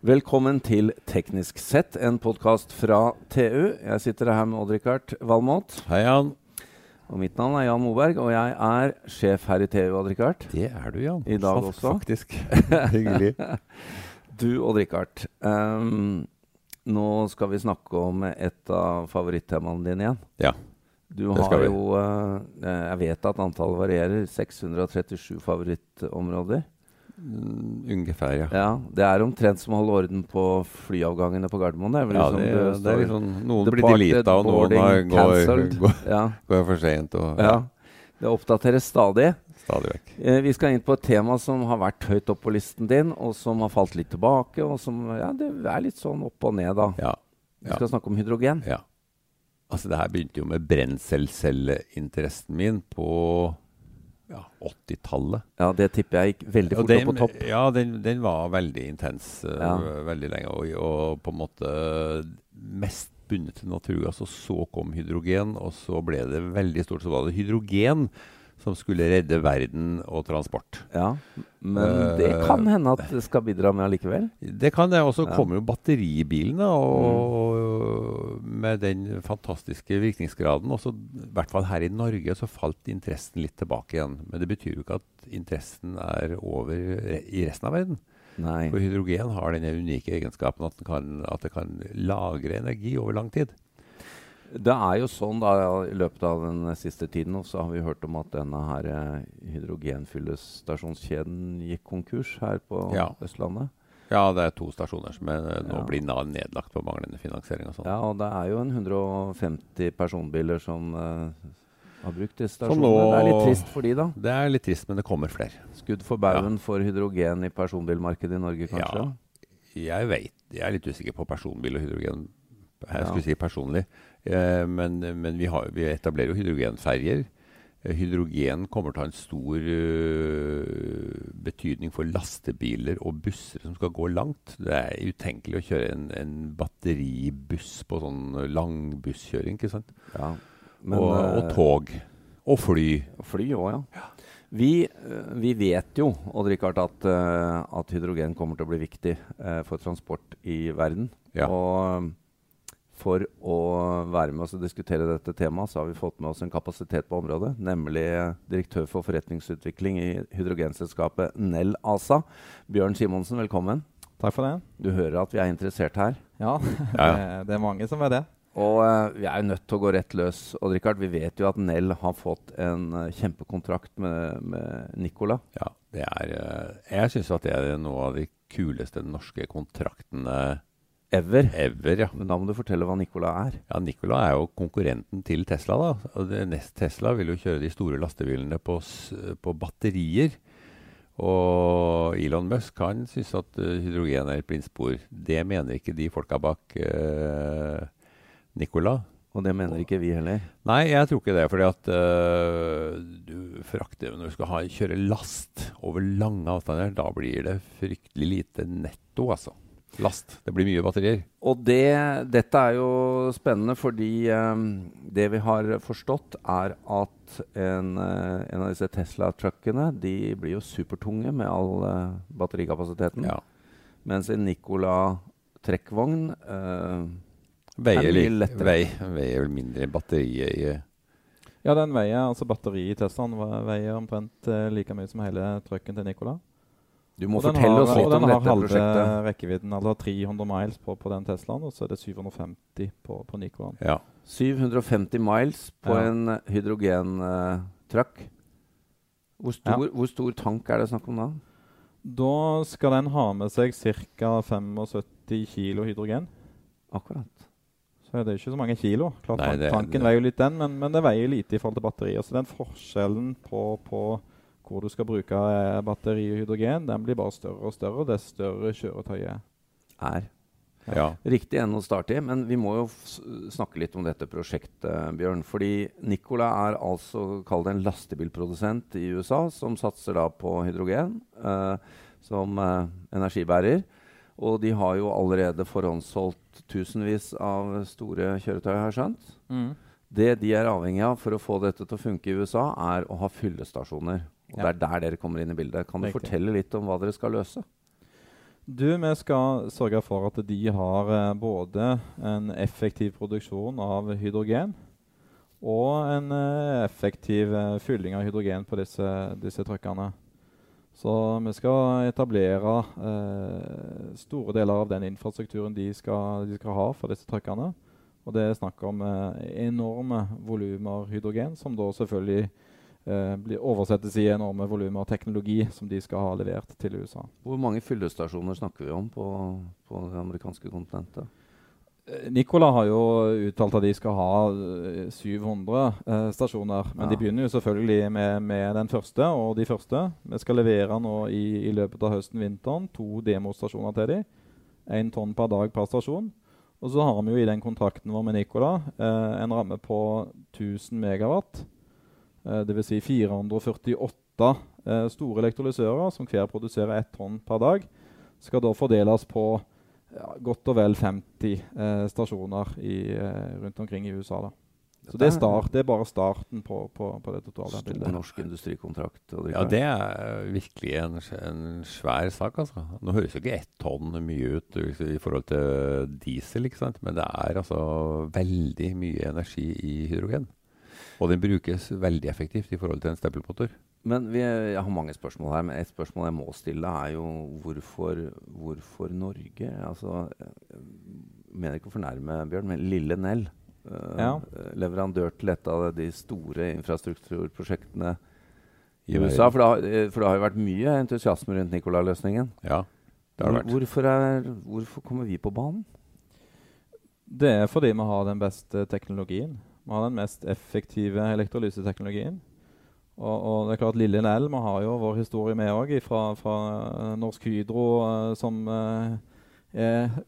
Velkommen til Teknisk sett, en podkast fra TU. Jeg sitter her med Odd-Rikard Valmot. Hei, Jan. Og mitt navn er Jan Moberg, og jeg er sjef her i TU, Odd-Rikard. Det er du, Jan. I dag Fak- også. Faktisk. Hyggelig. Du, Odd-Rikard. Um, nå skal vi snakke om et av favorittemaene dine igjen. Ja. Du Det har jo uh, Jeg vet at antallet varierer. 637 favorittområder. Mm, Ungefær, ja. Ja, Det er omtrent som å holde orden på flyavgangene på Gardermoen. Det er vel Ja, liksom det, det er liksom, Noen blir delita, og noen går, går, Ja, går for seint. Og ja. Det oppdateres stadig. stadig vekk. Eh, vi skal inn på et tema som har vært høyt opp på listen din, og som har falt litt tilbake. Og som ja, det er litt sånn opp og ned, da. Ja. Vi skal snakke om hydrogen. ja. Altså, det her begynte jo med brenselcelleinteressen min på ja, 80-tallet. Ja, Det tipper jeg gikk veldig fort den, opp på topp. Ja, den, den var veldig intens eh, Ja. veldig lenge. Og, og på en måte mest bundet til naturgass. Og så kom hydrogen, og så ble det veldig stort. Så var det hydrogen som skulle redde verden og transport. Ja, Men det Eh, kan hende at det skal bidra med allikevel. Det kan det. Og så Ja. kommer jo batteribilene og, med den fantastiske virkningsgraden. Og i hvert fall her i Norge, så falt interessen litt tilbake igjen. Men det betyr jo ikke at interessen er over i resten av verden. Nei. For hydrogen har den unike egenskapen at, den kan, at det kan lagre energi over lang tid. Det er jo sånn da, I løpet av den siste tiden så har vi hørt om at denne her eh, hydrogenfyllestasjonskjeden gikk konkurs her på Ja. Østlandet. Ja, det er to stasjoner som er, nå Ja. blir nedlagt på manglende finansiering og sånt. Ja, og det er jo en 150 personbiler som uh, har brukt disse stasjonene. nå- Det er litt trist for de, da. Det er litt trist, men det kommer flere. Skudd for baugen for hydrogen i personbilmarkedet i Norge, kanskje? Jeg vet, jeg er litt usikker på personbil og hydrogen. Jeg Ja. skulle si personlig. Eh, men men vi, har, vi etablerer jo hydrogenferjer. Eh, hydrogen kommer til å ha en stor uh, betydning for lastebiler og busser som skal gå langt. Det er utenkelig å kjøre en, en batteribuss på sånn langbusskjøring. ikke sant? Ja. og, og eh, tog. Og fly. Fly òg, ja. Vi, eh, vi vet jo Odd Rikard, at, at hydrogen kommer til å bli viktig for transport i verden. Ja. Og for å være med oss og diskutere dette temaet, så har vi fått med oss en kapasitet på området. Nemlig direktør for forretningsutvikling i hydrogenselskapet Nell ASA. Bjørn Simonsen, velkommen. Takk for det. Du hører at vi er interessert her. Ja. Det, er mange som er det. Og uh, vi er jo nødt til å gå rett løs. Og Rikard, vi vet jo at Nell har fått en uh, kjempekontrakt med, med Nicola. Ja, det er, uh, jeg syns at det er noe av de kuleste norske kontraktene Ever. ever. ja. Men da må du fortelle hva Nicola er. Ja, Nikola er jo konkurrenten til Tesla. da. Og det, nest Tesla vil jo kjøre de store lastebilene på, på batterier. Og Elon Musk han syns at eh, hydrogen er et blindspor. Det mener ikke de folka bak uh, Nikola. Og det mener ikke vi heller. Nei, jeg tror ikke det. fordi at uh, du frakter Når du skal ha, kjøre last over lange avstander, da blir det fryktelig lite netto, altså. Last. Det blir mye batterier. Og det, dette er jo spennende fordi um, det vi har forstått, er at en, eh, en av disse Tesla-truckene de blir jo supertunge med all uh, batterikapasiteten. Ja. Mens en Nicola trekkvogn uh, Veier, Er mye lettere? vei, veier vel mindre batterier i Ja, den veier, altså Batteriet i Teslaen veier omtrent uh, like mye som hele trucken til Nicola. Du må fortelle har- oss litt om dette og den har halve rekkevidden, altså 300 miles på, på den Teslaen, og så er det 750 på, på Nicolaen. Ja. 750 miles på Ja. en hydrogentruck. Hvor, stor- hvor stor tank er det snakk om da? Da skal den ha med seg ca. 75 kilo hydrogen. Akkurat. Så det er ikke så mange kilo. Klart Nei, det- Tanken det- veier jo litt den, men, men det veier lite i forhold til batterier. Så den forskjellen på, på hvor du skal bruke eh, batteri og hydrogen, den blir bare større og større dess større kjøretøyet er. Er. ja. Riktig enn å starte i, men vi må jo f snakke litt om dette prosjektet, Bjørn. Fordi Nicola er altså kall det en lastebilprodusent i USA som satser da på hydrogen eh, som eh, energibærer. Og de har jo allerede forhåndssolgt tusenvis av store kjøretøy, har jeg skjønt. Mm. Det de er avhengig av for å få dette til å funke i USA, er å ha fyllestasjoner. Og. Det er der dere kommer inn i bildet. Kan du Riktig. fortelle litt om hva dere skal løse? Du, Vi skal sørge for at de har eh, både en effektiv produksjon av hydrogen og en eh, effektiv eh, fylling av hydrogen på disse, disse truckene. Så vi skal etablere eh, store deler av den infrastrukturen de skal, de skal ha for disse truckene. Og det er snakk om eh, enorme volumer hydrogen, som da selvfølgelig blir oversettes i enorme volumer teknologi som de skal ha levert til USA. Hvor mange fyllestasjoner snakker vi om på, på det amerikanske kontinentet? Eh, Nicola har jo uttalt at de skal ha 700 eh, eh, stasjoner. Men ja. de begynner jo selvfølgelig med, med, den første og de første. Vi skal levere nå i, i løpet av høsten-vinteren to demostasjoner til dem. Én tonn per dag per stasjon. Og så har vi jo i den kontrakten vår med Nicola eh, en ramme på 1000 megawatt. Eh, Dvs. Si 448 eh, store elektrolysører som hver produserer ett tonn per dag. Skal da fordeles på ja, godt og vel 50 eh, stasjoner i, eh, rundt omkring i USA. da. Så det er, start, det er, bare starten på, på, på det totale Stor bildet. norsk industrikontrakt. Ja, det er virkelig en, en, svær sak. altså. Nå høres jo ikke ett tonn mye ut i forhold til diesel, ikke sant? men det er altså veldig mye energi i hydrogen. Og den brukes veldig effektivt i forhold til en stempelmotor. Men vi, Jeg har mange spørsmål her, men et spørsmål jeg må stille, er jo hvorfor, hvorfor Norge? Altså, jeg mener ikke å fornærme Bjørn, men lille Nell. Uh, ja. Leverandør til et av de store infrastrukturprosjektene i USA. For det, har, eh, for det har jo vært mye entusiasme rundt Nicolai-løsningen. Ja, det har det vært. Hvorfor, er, hvorfor kommer vi på banen? Det er fordi vi har den beste teknologien. Vi har den mest effektive elektrolyseteknologien. Og, og, det er klart Lille Nell vi har jo vår historie med òg, fra, fra, eh, Norsk Hydro, uh, som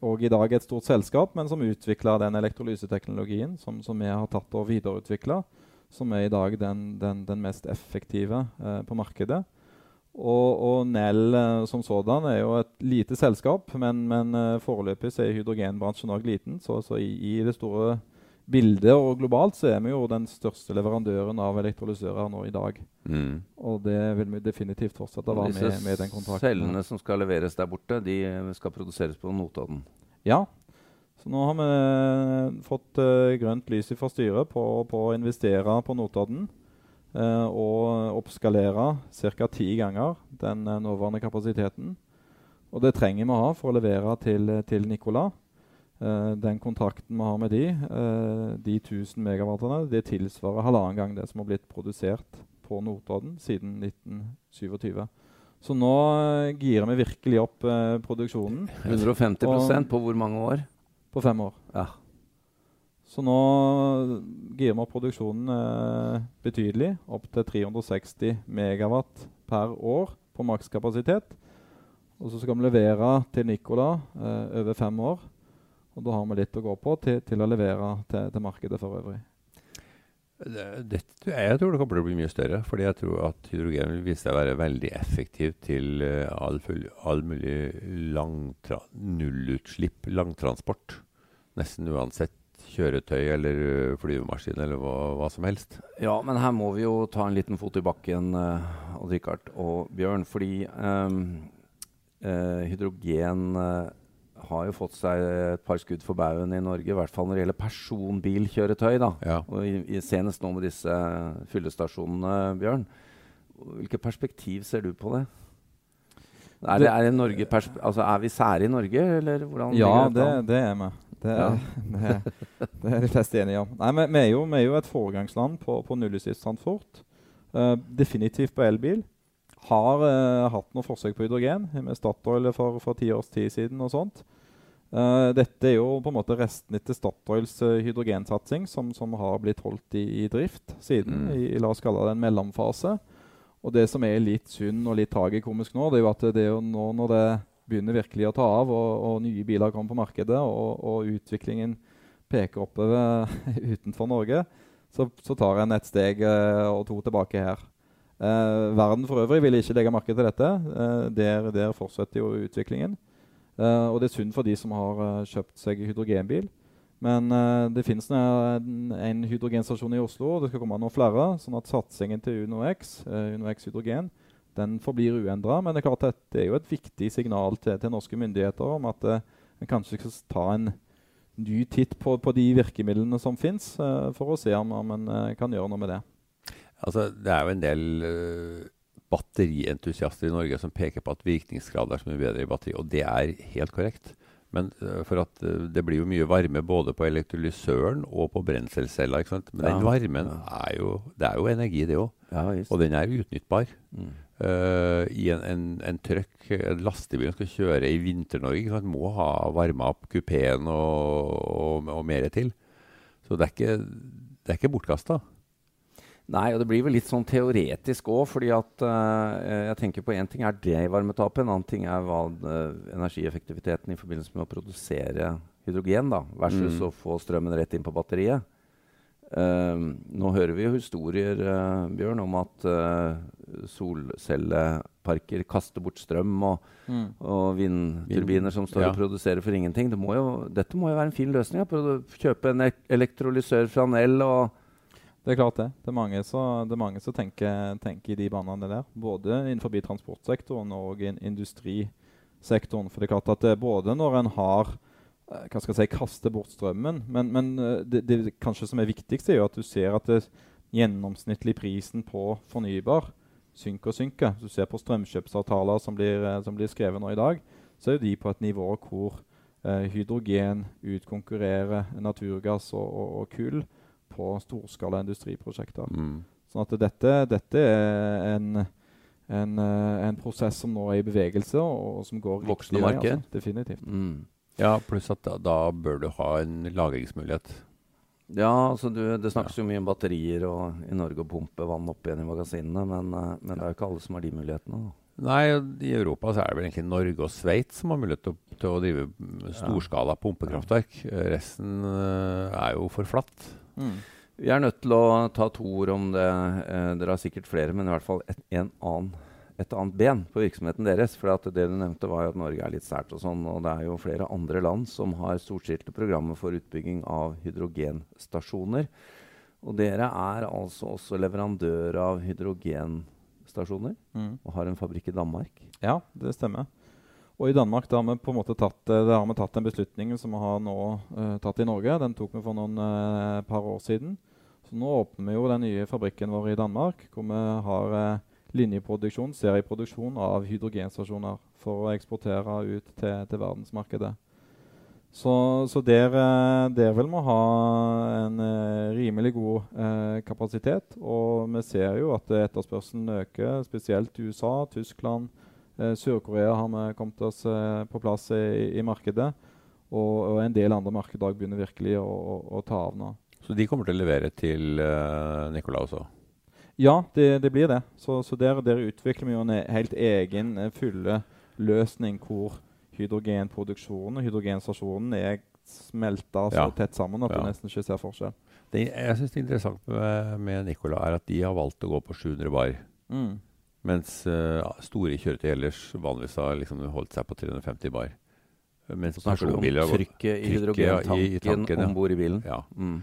òg i dag et stort selskap, men som utvikla den elektrolyseteknologien som, som, vi har tatt og videreutvikla. Som er i dag den, den, den mest effektive eh, på markedet. Og, og Nell som sådan er jo et lite selskap, men, men foreløpig er hydrogenbransjen òg liten. Så, så i, i, det store bildet og globalt så er vi jo den største leverandøren av elektrolysører nå i dag. Mm. Og det vil vi definitivt fortsette å være med, med den kontrakten. Cellene som skal leveres der borte, de skal produseres på Notodden? Ja. Så nå har vi fått uh, grønt lys fra styret på, på, å investere på Notodden. Uh, og oppskalere ca. ti ganger den uh, nåværende kapasiteten. Og det trenger vi å ha for å levere til, til Nicola. Uh, den kontakten vi har med de, uh, de 1000 megawattene, det tilsvarer halvannen gang det som har blitt produsert på Notodden siden 1927. Så nå uh, girer vi virkelig opp produksjonen. 150 og, på hvor mange år? På fem år. Ja. Så nå girer vi opp produksjonen betydelig, opp til 360 megawatt per år på makskapasitet. Og så skal vi levere til Nicola over fem år. Og da har vi litt å gå på til, til å levere til, til, markedet for øvrig. Det, det, jeg tror det kommer til å bli mye større. fordi jeg tror at hydrogen vil vise seg å være veldig effektiv til uh, all, all, mulig langtra nullutslipp langtransport. Nesten uansett kjøretøy eller uh, flyvemaskin eller hva, hva, som helst. Ja, men her må vi jo ta en liten fot i bakken, uh, Odd Rikard og Bjørn. Fordi um, hydrogen har jo fått seg et par skudd for baugen i Norge, i hvert fall når det gjelder personbilkjøretøy. da. Ja. Og i, i, Senest nå med disse fyllestasjonene, Bjørn. Hvilket perspektiv ser du på det? Er, det, er, det altså, er vi sære i Norge, eller hvordan? Ja, det, det, er vi. Det er, ja. det, er, de fleste enige om. Nei, vi, vi, er jo, vi, er jo, et foregangsland på, på nullutslippstransport. Uh, definitivt på elbil har uh, hatt noen forsøk på hydrogen med Statoil for, for ti års tid siden. og sånt. Uh, dette er jo på en måte resten etter Statoils uh, hydrogensatsing, som, som, har blitt holdt i, i drift siden. Mm. I, la oss kalle det en mellomfase. Og det som er litt synd og litt tragikomisk nå, det er jo at det er jo nå når det begynner virkelig å ta av, og, og nye biler kommer på markedet, og, og utviklingen peker oppover utenfor Norge, så, så tar en et steg og to tilbake her. Eh, verden for øvrig vil ikke legge merke til dette. Eh, der, der, fortsetter jo utviklingen. Eh, og det er synd for de som har kjøpt seg hydrogenbil. Men det finnes en, en, hydrogenstasjon i Oslo, og det skal komme noen flere. sånn at satsingen til UnoX, UnoX hydrogen den forblir uendra. Men det er klart at det er jo et viktig signal til, til norske myndigheter om at en kanskje skal ta en ny titt på, på de virkemidlene som fins, for å se om, om en kan gjøre noe med det. Altså, det er jo en del batterientusiaster i Norge som peker på at virkningsgrad er så mye bedre i batteri, og det er helt korrekt. Men for at det blir jo mye varme både på elektrolysøren og på brenselcella. Men ja. den varmen er jo, det er jo energi, det òg. Ja, og den er utnyttbar. Mm. Uh, I en, en, en trøkk, en lastebil som skal kjøre i Vinter-Norge, må ha varma opp kupeen og, og, og, mer til. Så det er ikke, det ikke bortkasta. Nei, og det blir vel litt sånn teoretisk òg, fordi at uh, jeg tenker på én ting er det varmetapet, en annen ting er hva, uh, energieffektiviteten i forbindelse med å produsere hydrogen da, versus mm. å få strømmen rett inn på batteriet. Uh, nå hører vi jo historier uh, Bjørn, om at solcelleparker kaster bort strøm, og, mm. og vindturbiner som står ja. og produserer for ingenting. Det må jo, dette må jo være en fin løsning. Ja, å kjøpe en elektrolysør fra Nell. og det er klart det. Det er mange, er som tenker, tenker, i de banene der. Både innenfor transportsektoren og in industrisektoren. For det er klart at det, både når en har Eh, hva skal jeg si, kaster bort strømmen. Men, men eh, det, det, kanskje som er viktigst, er jo at du ser at det gjennomsnittlig prisen på fornybar synker og synker. Hvis du ser på strømkjøpsavtaler som blir, eh, som blir, skrevet nå i dag, så er de på et nivå hvor eh, hydrogen utkonkurrerer naturgass og, og, og, kull på storskala industriprosjekter. Mm. Sånn at dette, dette er en, en, en, prosess som nå er i bevegelse, og, og som går Voksende marked. Altså. Definitivt. Mm. Ja, pluss at da, da, bør du ha en lagringsmulighet. Ja, altså du, det snakkes jo mye om batterier og i Norge å pumpe vann opp igjen i magasinene, men, uh, men, det er jo ikke alle som har de mulighetene. Da. Nei, i Europa så er det vel egentlig Norge og Sveits som har mulighet til, til, å drive storskala pumpekraftverk. Resten uh, er jo for flatt. Mm. Vi er nødt til å ta to ord om det. Uh, dere har sikkert flere, men i hvert fall et, en annen et annet ben på virksomheten deres. For det du nevnte var jo at Norge er litt sært og sånn. Og det er jo flere andre land som har storstilte programmer for utbygging av hydrogenstasjoner. Og dere er altså også leverandør av hydrogenstasjoner mm. og har en fabrikk i Danmark. Ja, det stemmer. Og i Danmark har vi på en måte tatt, eh, har vi tatt en beslutning som vi har nå uh, tatt i Norge. Den tok vi for noen uh, par år siden. Så nå åpner vi jo den nye fabrikken vår i Danmark, hvor vi har uh, linjeproduksjon, serieproduksjon av hydrogenstasjoner for å eksportere ut til, til verdensmarkedet. Så, så der, der, vil vi ha en rimelig god kapasitet. Og vi ser jo at etterspørselen øker, spesielt USA, Tyskland. Uh, Sør-Korea har vi kommet oss på plass i, i markedet. Og, og, en del andre markeder begynner virkelig å, å, å, ta av nå. Så de kommer til å levere til uh, Nicola også? Ja, det, det blir det. Så, så der, der, utvikler vi jo en helt egen eh, fulle løsning hvor hydrogenproduksjonen og hydrogenstasjonen er smelta så ja. tett sammen at ja. du nesten ikke ser forskjell. Det, jeg syns det interessant med, med Nicola er at de har valgt å gå på 700 bar. Mm. Mens uh, store kjøretøy ellers vanligvis har liksom holdt seg på 350 bar. Mens Snakker du om trykket i hydrogentanken om bord i bilen? Ja. Mm.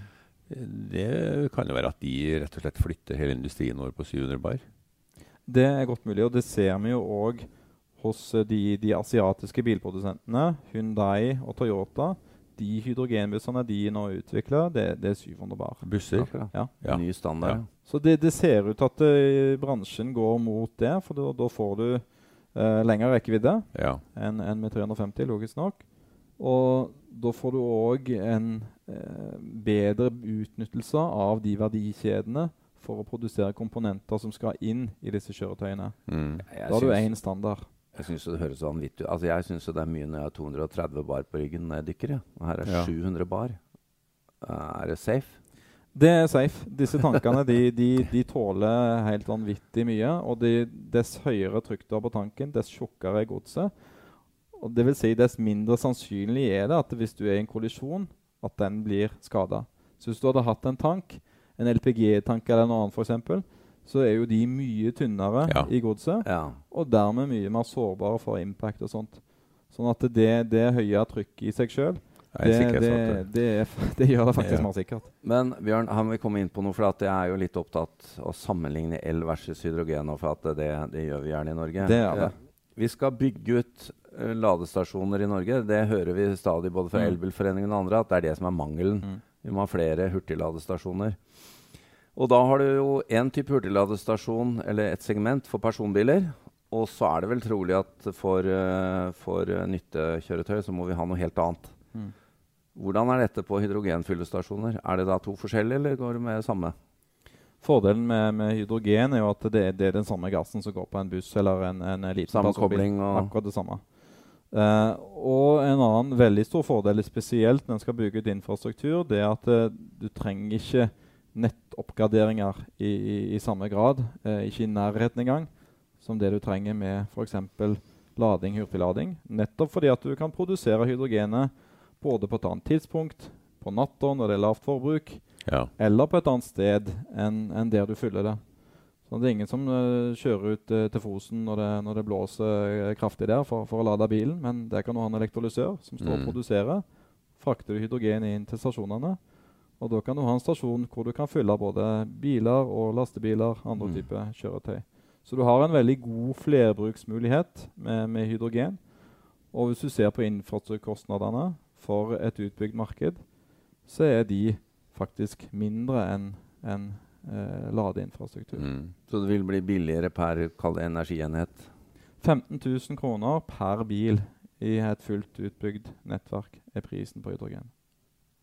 Det kan jo være at de rett og slett flytter hele industrien vår på 700 bar. Det er godt mulig, og det ser vi jo òg hos eh, de, de, asiatiske bilprodusentene, Hyundai og Toyota. De hydrogenbussene de nå utvikler, det, det, er 700 bar. Busser? Ja. ja. Ny standard. Ja. Så det, det, ser ut til at uh, bransjen går mot det, for da får du uh, lengre rekkevidde ja. enn en med 350, logisk nok. Og da får du òg en uh, bedre utnyttelse av de verdikjedene for å produsere komponenter som skal inn i disse kjøretøyene. Mm. Da har du én standard. Jeg syns det høres vanvittig ut. Altså, jeg syns det er mye når jeg har 230 bar på ryggen når jeg dykker. Ja. Og her er ja. 700 bar. Uh, er det safe? Det er safe. Disse tankene de, de, de tåler helt vanvittig mye. Og de, dess høyere trykk du har på tanken, dess tjukkere er godset. Og det vil si, Dess mindre sannsynlig er det at hvis du er i en kollisjon, at den blir skada. Så hvis du hadde hatt en tank, en LPG-tank eller noe annet f.eks., så er jo de mye tynnere ja. i godset, ja. og dermed mye mer sårbare for impact og sånt. Sånn at det, det høye trykket i seg sjøl er Det, det, det, det gjør det faktisk Ja. mer sikkert. Men Bjørn, her må vi komme inn på noe, for at jeg er jo litt opptatt av å sammenligne el versus hydrogen. Og for at det, det gjør vi gjerne i Norge. Det er det. Eh, Vi skal bygge ut uh, ladestasjoner i Norge. Det hører vi stadig både fra Mm. Elbilforeningen og andre at det er det som er mangelen. Mm. Vi må ha flere hurtigladestasjoner. Og da har du jo én type hurtigladestasjon, eller et segment, for personbiler. Og så er det vel trolig at for, eh, for nyttekjøretøy så må vi ha noe helt annet. Mm. Hvordan er dette på hydrogenfyllestasjoner? Er det da to forskjellige, eller går det med samme? Fordelen med, med hydrogen er jo at det, det er den samme gassen som går på en buss eller en, en liten Samme kobling og- Akkurat det samme. Uh, og en annen veldig stor fordel, spesielt når en skal bygge ut infrastruktur, det er at uh, du trenger ikke nettoppgraderinger i, i, i samme grad, eh, ikke i nærheten engang, som det du trenger med f.eks. lading, hurtiglading. Nettopp fordi at du kan produsere hydrogenet både på et annet tidspunkt, på natta når det er lavt forbruk, Ja. eller på et annet sted enn en der du fyller det. Så det er ingen som uh, kjører ut uh, til Fosen når det, når det blåser eh, kraftig der for, for å lade bilen, men der kan du ha en elektrolysør som står og Mm. produserer. Frakter du hydrogen inn til stasjonene, og da kan du ha en stasjon hvor du kan fylle både biler og lastebiler, andre Mm. typer kjøretøy. Så du har en veldig god flerbruksmulighet med, med hydrogen. Og hvis du ser på infrastrukturkostnadene for et utbygd marked, så er de faktisk mindre enn en, eh, ladeinfrastruktur. Mm. Så det vil bli billigere per energienhet? 15 000 kroner per bil i et fullt utbygd nettverk er prisen på hydrogen.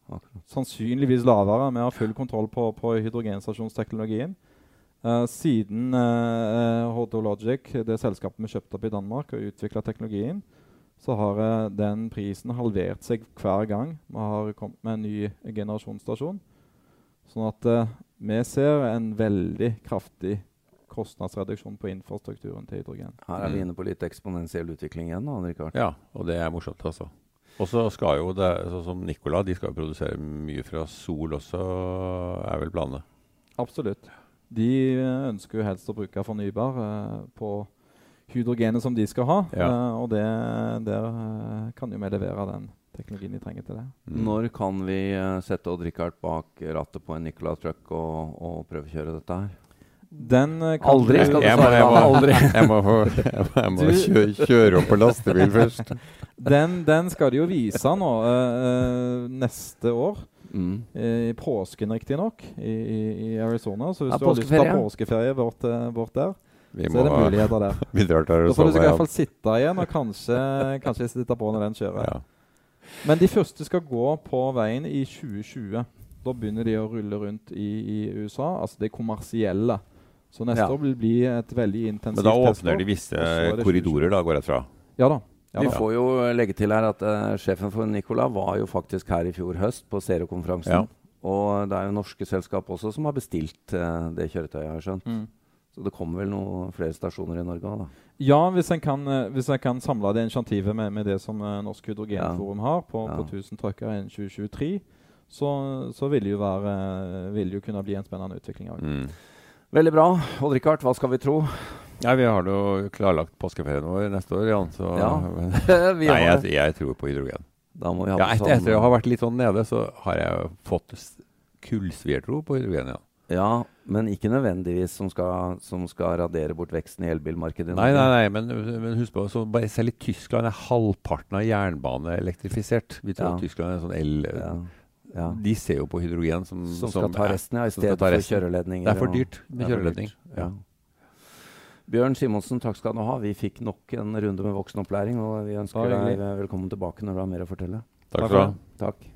Akkurat. Sannsynligvis lavere. Vi har full kontroll på, på hydrogenstasjonsteknologien. Uh, siden uh, Hordo Logic, det selskapet vi kjøpte opp i Danmark og utvikla teknologien, så har uh, den prisen halvert seg hver gang vi har kommet med en ny generasjonsstasjon. Sånn at uh, vi ser en veldig kraftig kostnadsreduksjon på infrastrukturen til hydrogen. Her er vi Mm. inne på litt eksponentiell utvikling igjen. da, Richard. Ja, og det er morsomt, altså. Og så skal jo det, sånn som Nicola, de skal jo produsere mye fra sol også, er vel planene? Absolutt. De eh, ønsker jo helst å bruke fornybar eh, på hydrogenet som de skal ha. Ja. eh, og det, der eh, kan jo vi levere den teknologien de trenger til det. Mm. Når kan vi eh, sette Odd Rikard bak rattet på en Nicola Truck og, og prøvekjøre dette her? Den eh, kan Aldri du- skal du Jeg må, svare jeg må, Aldri. jeg må, jeg må kjøre, kjøre opp på lastebil først. Den, den skal de jo vise nå uh, neste år. Mm. I påsken, riktignok, i, i, i Arizona. Så hvis Ja, du har lyst til å ta påskeferie. bort, bort der, Vi så er det muligheter der. Vi drar til Da får du i hvert fall sitte igjen og kanskje, kanskje sitte på når den kjører. Ja. Men de første skal gå på veien i 2020. Da begynner de å rulle rundt i, i USA. Altså det kommersielle. Så neste Ja. år vil bli et veldig intensivt Men da testår. åpner de visse er korridorer, da, går jeg fra. Ja da. Ja, Vi får jo legge til her at uh, sjefen for Nicola var jo faktisk her i fjor høst på Zero-konferansen. Ja. Og det er jo norske selskap også som har bestilt uh, det kjøretøyet, har jeg skjønt. Mm. Så det kommer vel noen flere stasjoner i Norge òg, da. Ja, hvis en kan, eh, hvis en kan samle det initiativet med, med det som uh, Norsk Hydrogenforum har, på, Ja. på 1000 trucker innen 2023, så, så vil det jo være vil det jo kunne bli en spennende utvikling òg. Mm. Veldig bra. Odd Rikard, hva skal vi tro? Ja, vi har jo klarlagt påskeferien vår neste år, Jan. Så Ja. men, Nei, jeg, jeg tror på hydrogen. Da må vi ha Ja, etter, sånn, etter å ha vært litt sånn nede, så har jeg fått kullsviertro på hydrogen, ja. Ja, men ikke nødvendigvis som skal, som skal radere bort veksten i elbilmarkedet. Nei, nei, nei, men, men husk på, så bare selv i Tyskland er halvparten av jernbane elektrifisert. Vi tror Ja. Tyskland er sånn el... Ja, ja. De ser jo på hydrogen som, Som skal ta er- resten, ja, i stedet for kjøreledninger. Det er for dyrt med kjøreledning. Ja. Bjørn Simonsen, takk skal du ha. Vi fikk nok en runde med voksenopplæring, og vi ønsker deg velkommen tilbake når du har mer å fortelle. Takk skal du ha. Takk.